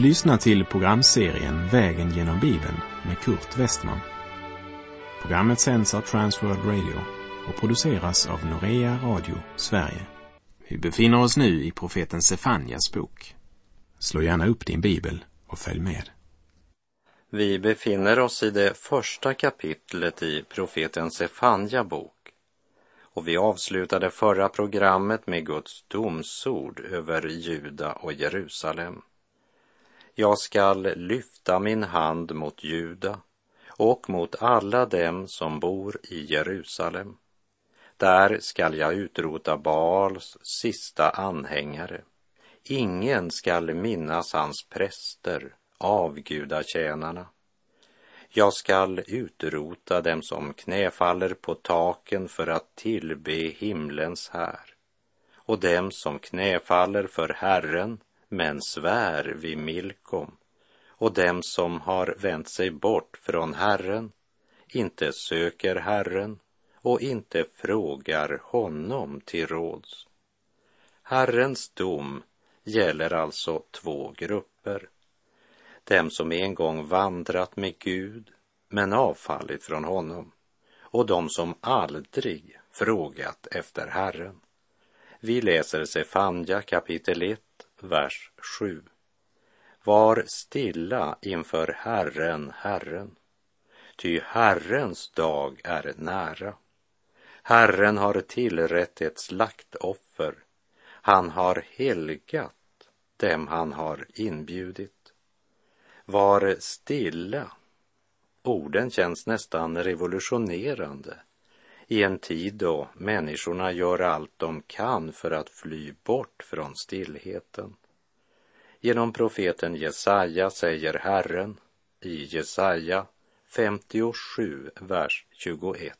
Du lyssnar till programserien Vägen genom Bibeln med Kurt Westman. Programmet sänds av Transworld Radio och produceras av Norea Radio Sverige. Vi befinner oss nu i profeten Sefanjas bok. Slå gärna upp din bibel och följ med. Vi befinner oss i det första kapitlet i profeten Sefanja bok och vi avslutade förra programmet med Guds domsord över Juda och Jerusalem. Jag skall lyfta min hand mot Juda och mot alla dem som bor i Jerusalem. Där skall jag utrota Baals sista anhängare. Ingen skall minnas hans präster, avgudatjänarna. Jag skall utrota dem som knäfaller på taken för att tillbe himlens här och dem som knäfaller för Herren men svär vid Milkom och dem som har vänt sig bort från Herren, inte söker Herren och inte frågar honom till råds. Herrens dom gäller alltså två grupper. Dem som en gång vandrat med Gud men avfallit från honom och de som aldrig frågat efter Herren. Vi läser Sefanja kapitel 1, vers 7. Var stilla inför Herren, Herren, ty Herrens dag är nära. Herren har tillrätt ett slaktoffer, han har helgat dem han har inbjudit. Var stilla. Orden känns nästan revolutionerande i en tid då människorna gör allt de kan för att fly bort från stillheten. Genom profeten Jesaja säger Herren i Jesaja 57, vers 21.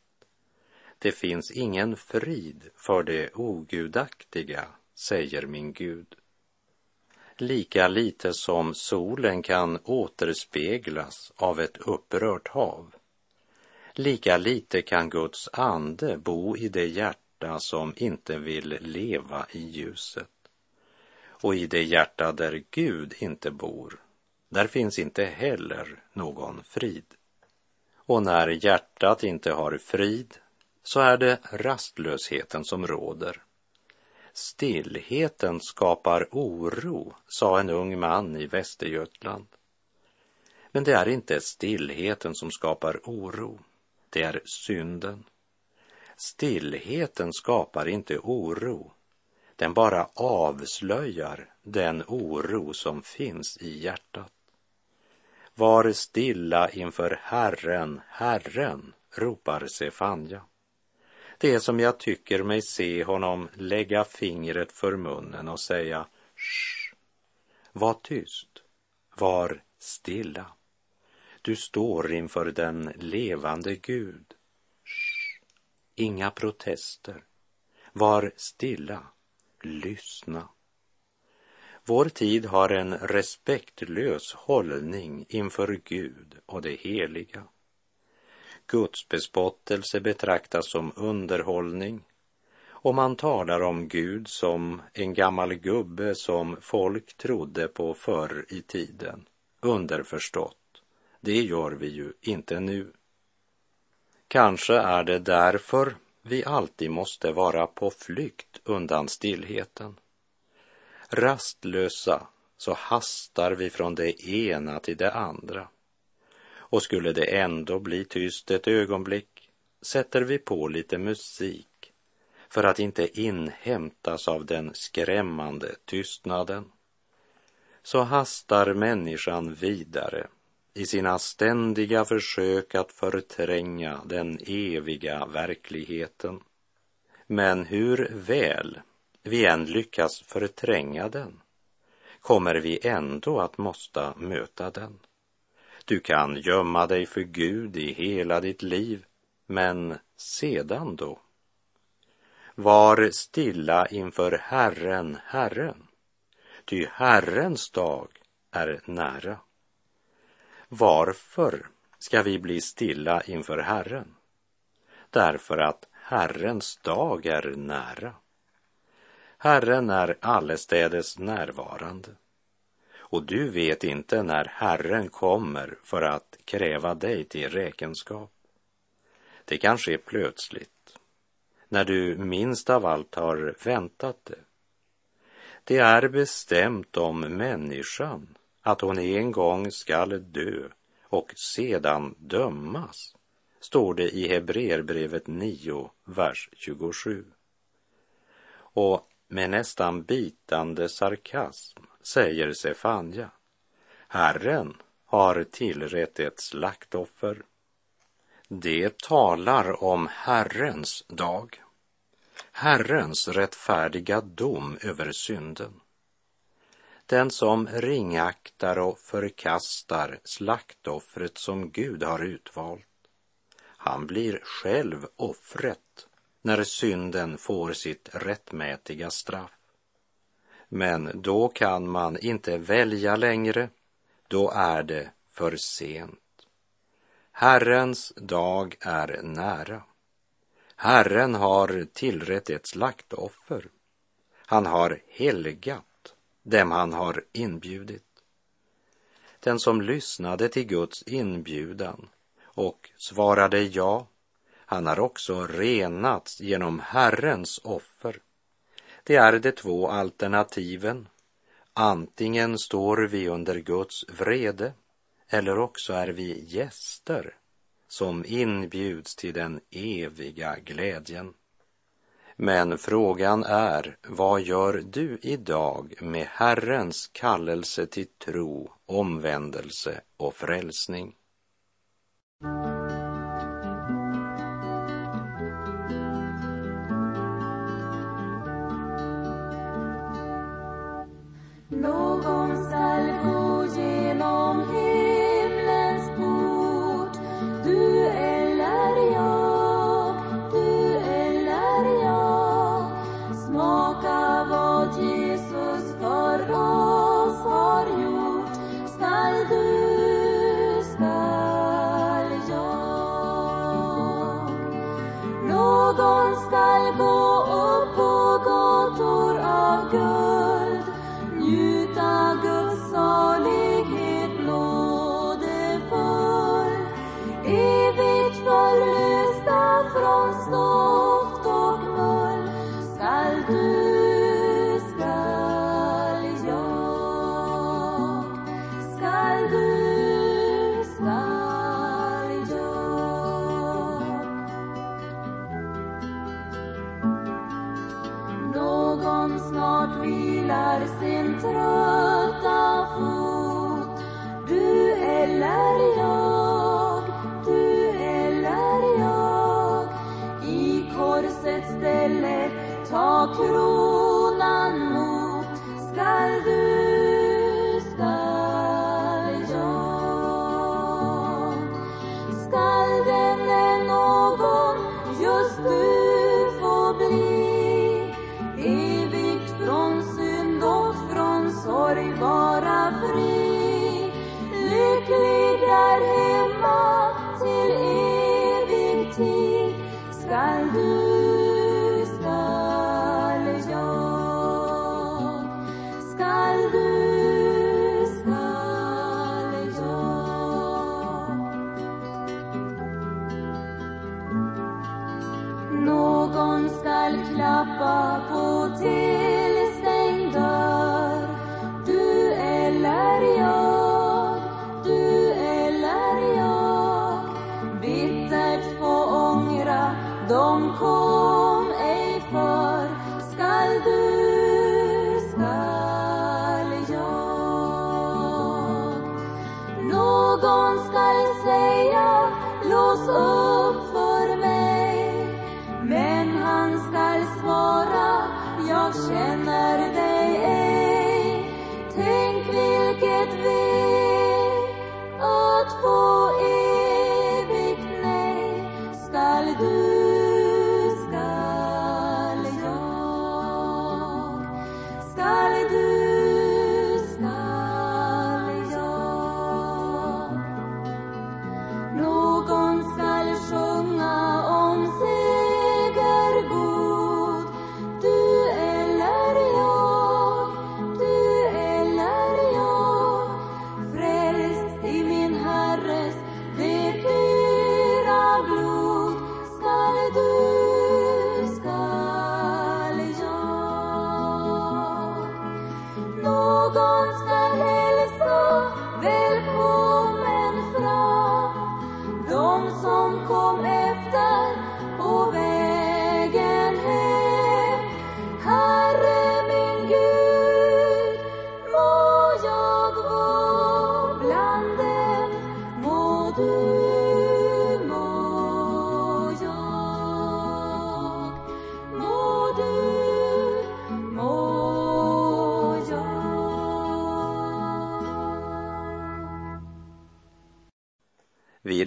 Det finns ingen frid för det ogudaktiga, säger min Gud. Lika lite som solen kan återspeglas av ett upprört hav, lika lite kan Guds ande bo i det hjärta som inte vill leva i ljuset. Och i det hjärta där Gud inte bor, där finns inte heller någon frid. Och när hjärtat inte har frid, så är det rastlösheten som råder. Stillheten skapar oro, sa en ung man i Västergötland. Men det är inte stillheten som skapar oro, det är synden. Stillheten skapar inte oro, den bara avslöjar den oro som finns i hjärtat. Var stilla inför Herren, Herren, ropar Sefanja. Det är som jag tycker mig se honom lägga fingret för munnen och säga Shh, var tyst, var stilla. Du står inför den levande Gud. Shh, inga protester. Var stilla, lyssna. Vår tid har en respektlös hållning inför Gud och det heliga. Guds bespottelse betraktas som underhållning och man talar om Gud som en gammal gubbe som folk trodde på förr i tiden. Underförstått, det gör vi ju inte nu. Kanske är det därför vi alltid måste vara på flykt undan stillheten. Rastlösa så hastar vi från det ena till det andra. Och skulle det ändå bli tyst ett ögonblick sätter vi på lite musik för att inte inhämtas av den skrämmande tystnaden. Så hastar människan vidare i sina ständiga försök att förtränga den eviga verkligheten. Men hur väl vi än lyckas förtränga den kommer vi ändå att måste möta den. Du kan gömma dig för Gud i hela ditt liv, men sedan då? Var stilla inför Herren, Herren, ty Herrens dag är nära. Varför ska vi bli stilla inför Herren? Därför att Herrens dag är nära. Herren är allestädes närvarande och du vet inte när Herren kommer för att kräva dig till räkenskap. Det kan ske plötsligt, när du minst av allt har väntat det. Det är bestämt om människan att hon en gång skall dö och sedan dömas, står det i Hebreerbrevet 9, vers 27. Och med nästan bitande sarkasm säger Sefanja, Herren har tillrätt ett slaktoffer. Det talar om Herrens dag, Herrens rättfärdiga dom över synden. Den som ringaktar och förkastar slaktoffret som Gud har utvalt, han blir själv offret när synden får sitt rättmätiga straff. Men då kan man inte välja längre, då är det för sent. Herrens dag är nära. Herren har tillrätt ett slaktoffer. Han har helgat dem han har inbjudit. Den som lyssnade till Guds inbjudan och svarade ja, han har också renats genom Herrens offer. Det är de två alternativen. Antingen står vi under Guds vrede eller också är vi gäster som inbjuds till den eviga glädjen. Men frågan är, vad gör du idag med Herrens kallelse till tro, omvändelse och frälsning?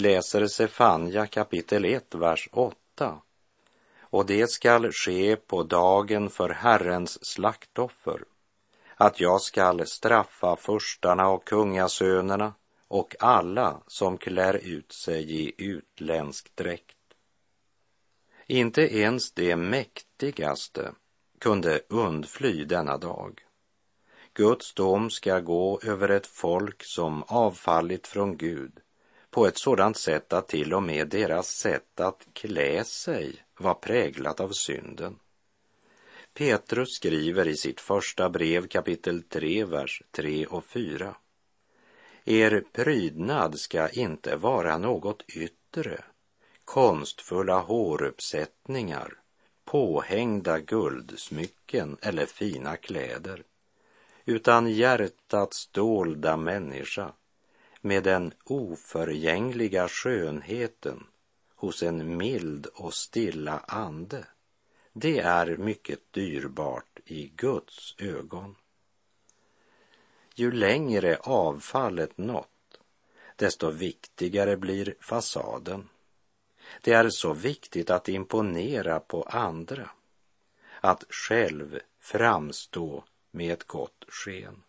Läser Sefanja kapitel 1, vers 8. Och det skall ske på dagen för Herrens slaktoffer, att jag skall straffa furstarna och kungasönerna och alla som klär ut sig i utländsk dräkt. Inte ens det mäktigaste kunde undfly denna dag. Guds dom ska gå över ett folk som avfallit från Gud på ett sådant sätt att till och med deras sätt att klä sig var präglat av synden. Petrus skriver i sitt första brev kapitel 3, vers 3 och 4. Er prydnad ska inte vara något yttre, konstfulla håruppsättningar, påhängda guldsmycken eller fina kläder, utan hjärtats dolda människa med den oförgängliga skönheten hos en mild och stilla ande. Det är mycket dyrbart i Guds ögon. Ju längre avfallet nått, desto viktigare blir fasaden. Det är så viktigt att imponera på andra, att själv framstå med ett gott sken.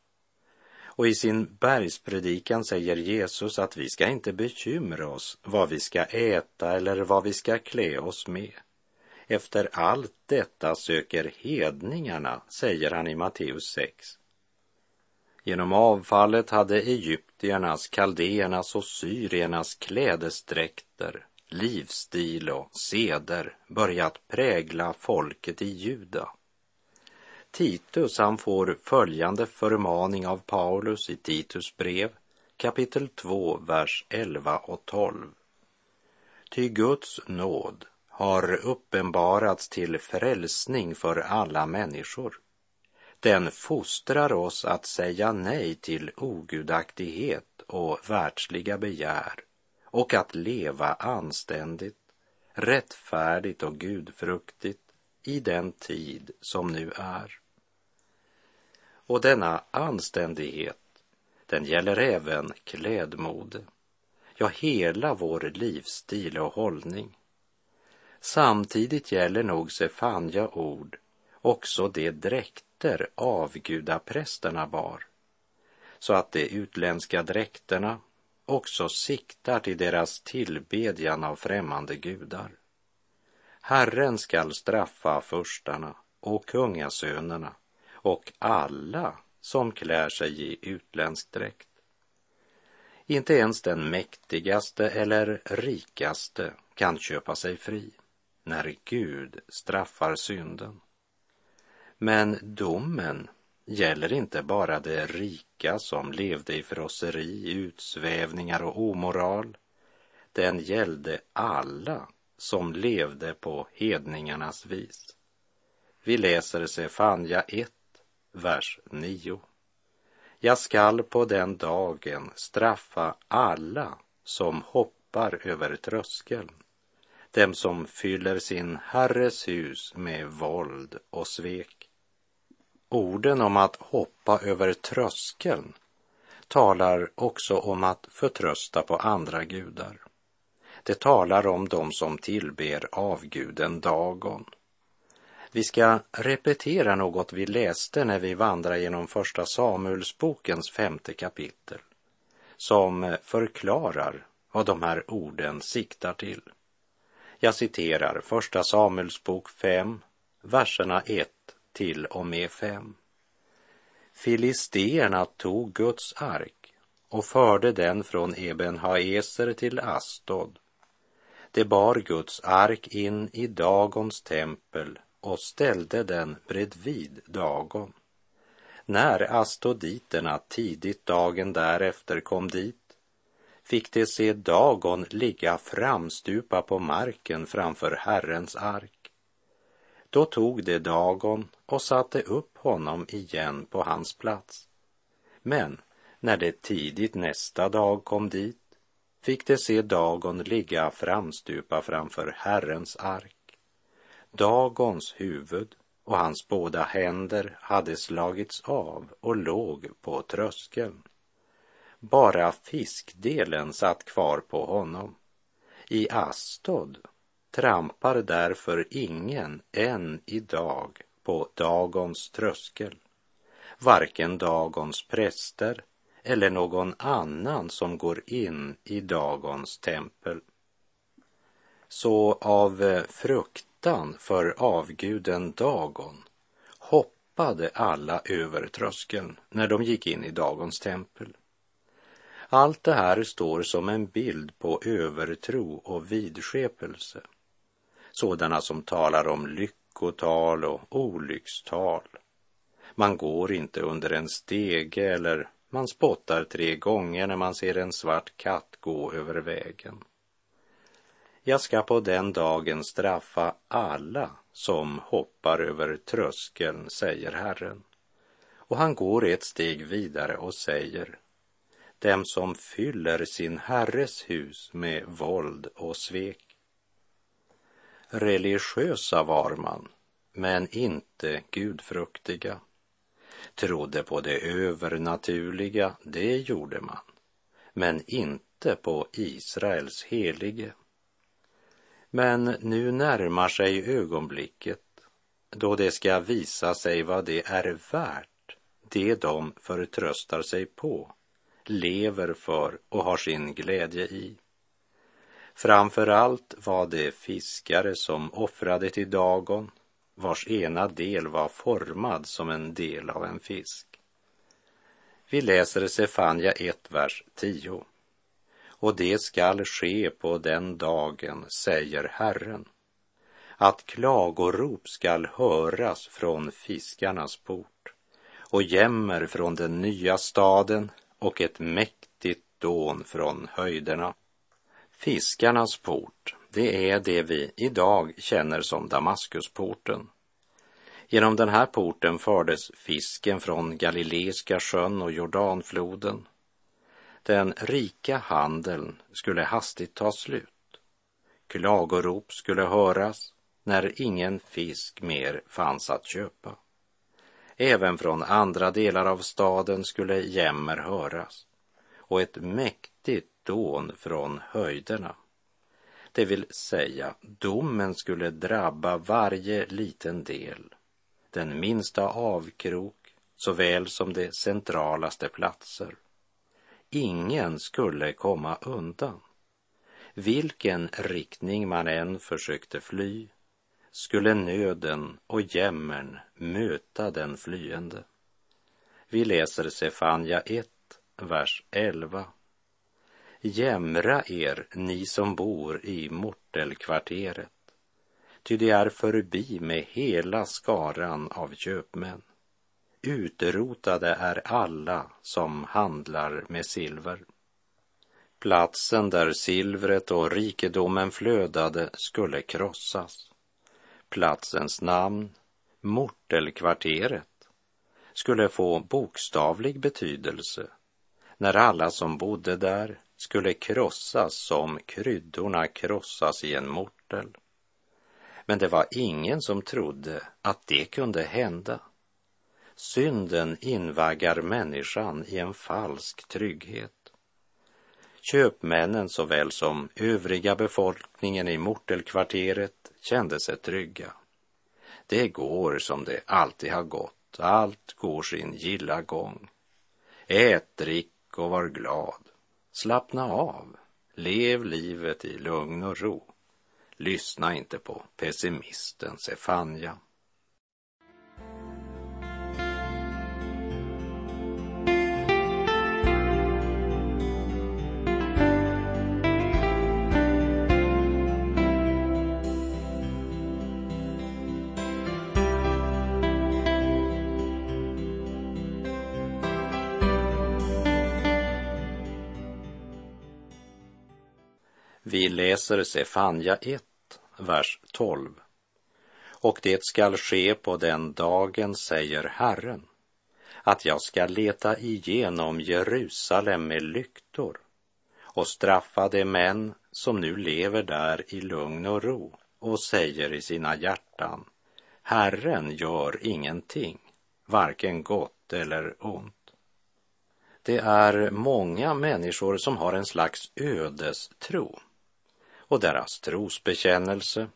Och i sin bergspredikan säger Jesus att vi ska inte bekymra oss vad vi ska äta eller vad vi ska klä oss med. Efter allt detta söker hedningarna, säger han i Matteus 6. Genom avfallet hade egyptiernas, kaldéernas och syriernas klädesdräkter, livsstil och seder börjat prägla folket i Juda. Titus han får följande förmaning av Paulus i Titus brev kapitel 2, vers 11 och 12. Ty Guds nåd har uppenbarats till frälsning för alla människor. Den fostrar oss att säga nej till ogudaktighet och världsliga begär och att leva anständigt, rättfärdigt och gudfruktigt i den tid som nu är. Och denna anständighet, den gäller även klädmode, ja, hela vår livsstil och hållning. Samtidigt gäller nog Sefanja ord också de dräkter avgudaprästerna bar, så att de utländska dräkterna också siktar till deras tillbedjan av främmande gudar. Herren skall straffa furstarna och kungasönerna och alla som klär sig i utländsk dräkt. Inte ens den mäktigaste eller rikaste kan köpa sig fri när Gud straffar synden. Men domen gäller inte bara de rika som levde i frosseri, utsvävningar och omoral. Den gällde alla som levde på hedningarnas vis. Vi läser Sefanja 1, vers 9. Jag skall på den dagen straffa alla som hoppar över tröskeln, dem som fyller sin herres hus med våld och svek. Orden om att hoppa över tröskeln talar också om att förtrösta på andra gudar. Det talar om dem som tillber avguden Dagon vi ska repetera något vi läste när vi vandrar genom Första Samuelsbokens femte kapitel, som förklarar vad de här orden siktar till. Jag citerar Första Samuelsbok 5, verserna 1 till och med 5. Filisteerna tog Guds ark och förde den från Eben Haeser till Astod. Det bar Guds ark in i Dagons tempel och ställde den bredvid Dagon. När astoditerna tidigt dagen därefter kom dit fick de se Dagon ligga framstupa på marken framför Herrens ark. Då tog de Dagon och satte upp honom igen på hans plats. Men när de tidigt nästa dag kom dit fick de se Dagon ligga framstupa framför Herrens ark. Dagons huvud och hans båda händer hade slagits av och låg på tröskeln. Bara fiskdelen satt kvar på honom. I Astod trampar därför ingen än idag på Dagons tröskel. Varken Dagons präster eller någon annan som går in i Dagons tempel. Så av frukt fruktan för avguden Dagon hoppade alla över tröskeln när de gick in i Dagons tempel. Allt det här står som en bild på övertro och vidskepelse. Sådana som talar om lyckotal och olyckstal. Man går inte under en stege eller man spottar tre gånger när man ser en svart katt gå över vägen. Jag ska på den dagen straffa alla som hoppar över tröskeln, säger Herren. Och han går ett steg vidare och säger dem som fyller sin herres hus med våld och svek. Religiösa var man, men inte gudfruktiga. Trodde på det övernaturliga, det gjorde man, men inte på Israels helige. Men nu närmar sig ögonblicket då det ska visa sig vad det är värt, det de förtröstar sig på lever för och har sin glädje i. Framför allt var det fiskare som offrade till Dagon, vars ena del var formad som en del av en fisk. Vi läser Sefania 1, vers 10. Och det skall ske på den dagen, säger Herren, att klagorop skall höras från fiskarnas port och jämmer från den nya staden och ett mäktigt dån från höjderna. Fiskarnas port, det är det vi idag känner som Damaskusporten. Genom den här porten fördes fisken från Galileiska sjön och Jordanfloden. Den rika handeln skulle hastigt ta slut. Klagorop skulle höras när ingen fisk mer fanns att köpa. Även från andra delar av staden skulle jämmer höras och ett mäktigt dån från höjderna. Det vill säga, domen skulle drabba varje liten del, den minsta avkrok såväl som de centralaste platser. Ingen skulle komma undan. Vilken riktning man än försökte fly skulle nöden och jämmern möta den flyende. Vi läser Sefanja 1, vers 11. Jämra er, ni som bor i mortelkvarteret, ty det är förbi med hela skaran av köpmän. Utrotade är alla som handlar med silver. Platsen där silvret och rikedomen flödade skulle krossas platsens namn, Mortelkvarteret, skulle få bokstavlig betydelse när alla som bodde där skulle krossas som kryddorna krossas i en mortel. Men det var ingen som trodde att det kunde hända. Synden invaggar människan i en falsk trygghet. Köpmännen såväl som övriga befolkningen i mortelkvarteret kände sig trygga. Det går som det alltid har gått, allt går sin gilla gång. Ät, drick och var glad. Slappna av, lev livet i lugn och ro. Lyssna inte på pessimisten Sefanja. Vi läser Sefanja 1, vers 12. Och det skall ske på den dagen, säger Herren, att jag ska leta igenom Jerusalem med lyktor och straffa de män som nu lever där i lugn och ro och säger i sina hjärtan, Herren gör ingenting, varken gott eller ont. Det är många människor som har en slags ödestro och deras trosbekännelse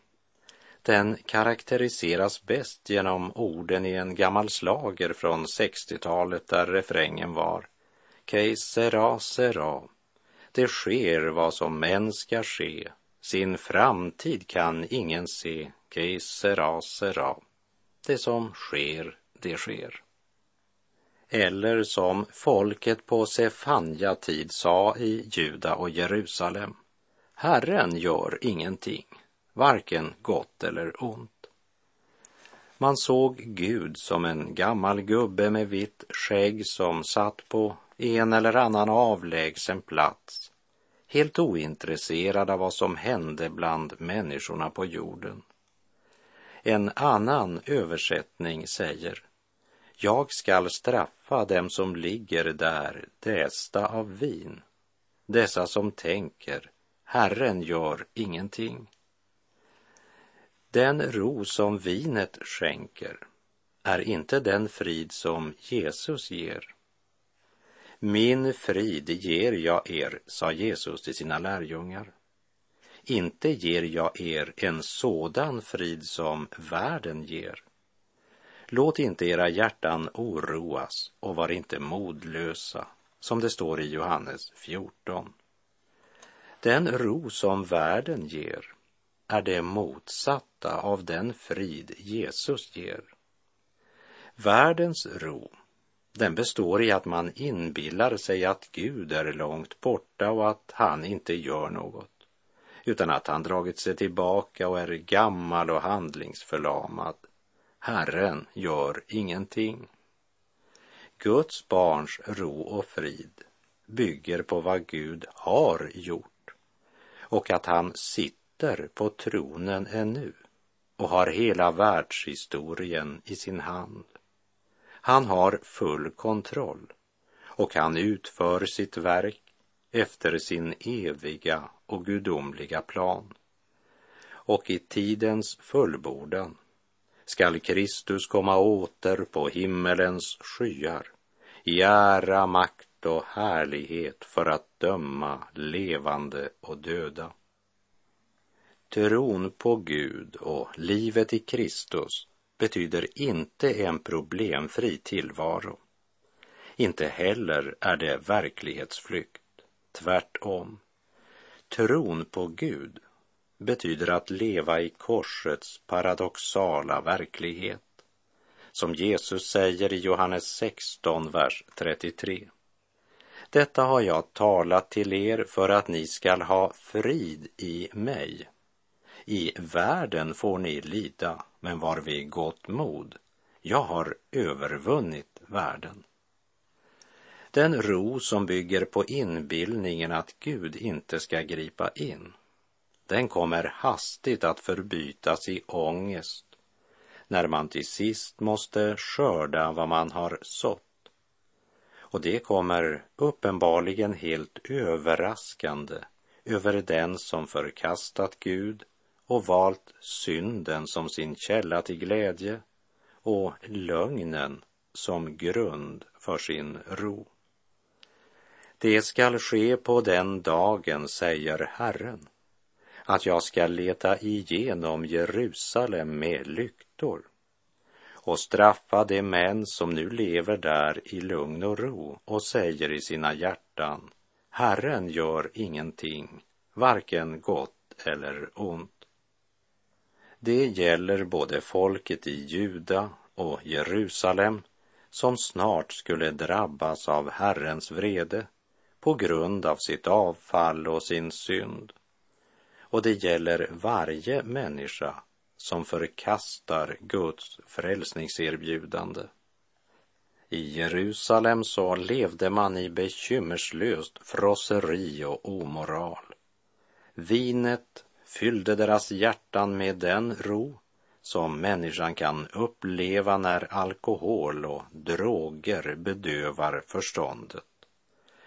den karaktäriseras bäst genom orden i en gammal slager från 60-talet där refrängen var Que sera, sera. Det sker vad som än ska ske. Sin framtid kan ingen se. Que sera, sera. Det som sker, det sker. Eller som folket på Sefanja tid sa i Juda och Jerusalem. Herren gör ingenting, varken gott eller ont. Man såg Gud som en gammal gubbe med vitt skägg som satt på en eller annan avlägsen plats, helt ointresserad av vad som hände bland människorna på jorden. En annan översättning säger Jag skall straffa dem som ligger där dästa av vin, dessa som tänker Herren gör ingenting. Den ro som vinet skänker är inte den frid som Jesus ger. Min frid ger jag er, sa Jesus till sina lärjungar. Inte ger jag er en sådan frid som världen ger. Låt inte era hjärtan oroas och var inte modlösa, som det står i Johannes 14. Den ro som världen ger är det motsatta av den frid Jesus ger. Världens ro, den består i att man inbillar sig att Gud är långt borta och att han inte gör något, utan att han dragit sig tillbaka och är gammal och handlingsförlamad. Herren gör ingenting. Guds barns ro och frid bygger på vad Gud har gjort och att han sitter på tronen ännu och har hela världshistorien i sin hand. Han har full kontroll och han utför sitt verk efter sin eviga och gudomliga plan. Och i tidens fullbordan skall Kristus komma åter på himmelens skyar i ära, makt och härlighet för att döma levande och döda. Tron på Gud och livet i Kristus betyder inte en problemfri tillvaro. Inte heller är det verklighetsflykt, tvärtom. Tron på Gud betyder att leva i korsets paradoxala verklighet. Som Jesus säger i Johannes 16, vers 33. Detta har jag talat till er för att ni skall ha frid i mig. I världen får ni lida, men var vid gott mod. Jag har övervunnit världen. Den ro som bygger på inbildningen att Gud inte ska gripa in, den kommer hastigt att förbytas i ångest när man till sist måste skörda vad man har sått. Och det kommer uppenbarligen helt överraskande över den som förkastat Gud och valt synden som sin källa till glädje och lögnen som grund för sin ro. Det skall ske på den dagen, säger Herren, att jag skall leta igenom Jerusalem med lyktor och straffa de män som nu lever där i lugn och ro och säger i sina hjärtan, Herren gör ingenting, varken gott eller ont. Det gäller både folket i Juda och Jerusalem som snart skulle drabbas av Herrens vrede på grund av sitt avfall och sin synd. Och det gäller varje människa som förkastar Guds frälsningserbjudande. I Jerusalem så levde man i bekymmerslöst frosseri och omoral. Vinet fyllde deras hjärtan med den ro som människan kan uppleva när alkohol och droger bedövar förståndet.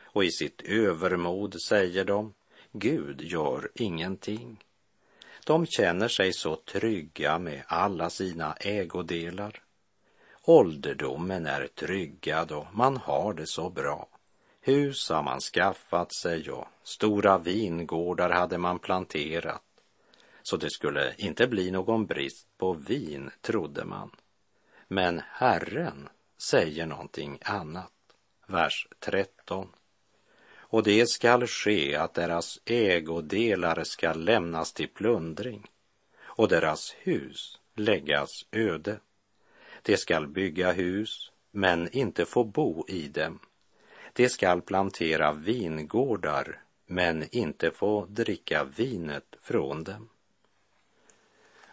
Och i sitt övermod säger de, Gud gör ingenting. De känner sig så trygga med alla sina ägodelar. Ålderdomen är tryggad och man har det så bra. Hus har man skaffat sig och stora vingårdar hade man planterat. Så det skulle inte bli någon brist på vin, trodde man. Men Herren säger någonting annat. Vers 13. Och det skall ske att deras ägodelar skall lämnas till plundring och deras hus läggas öde. De skall bygga hus, men inte få bo i dem. De skall plantera vingårdar, men inte få dricka vinet från dem.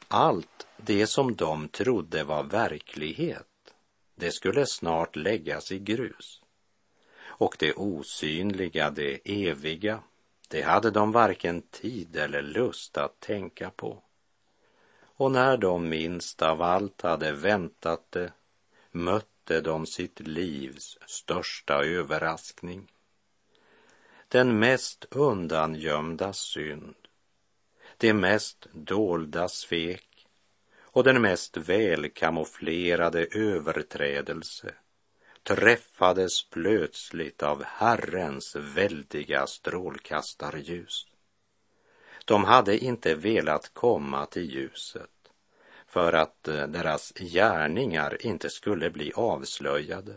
Allt det som de trodde var verklighet, det skulle snart läggas i grus. Och det osynliga, det eviga, det hade de varken tid eller lust att tänka på. Och när de minst av allt hade väntat det mötte de sitt livs största överraskning. Den mest undangömda synd, det mest dolda svek och den mest välkamouflerade överträdelse träffades plötsligt av Herrens väldiga strålkastarljus. De hade inte velat komma till ljuset för att eh, deras gärningar inte skulle bli avslöjade.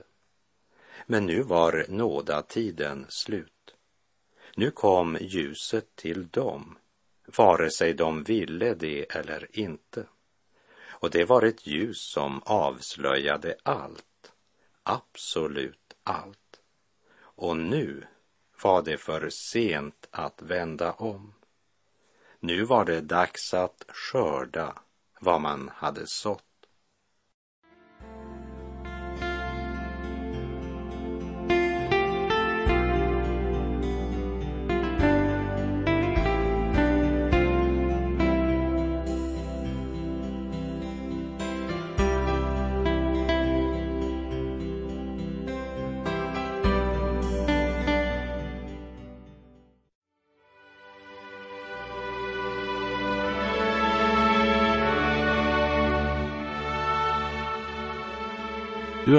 Men nu var nådatiden slut. Nu kom ljuset till dem, vare sig de ville det eller inte. Och det var ett ljus som avslöjade allt, absolut allt. Och nu var det för sent att vända om. Nu var det dags att skörda vad man hade sått.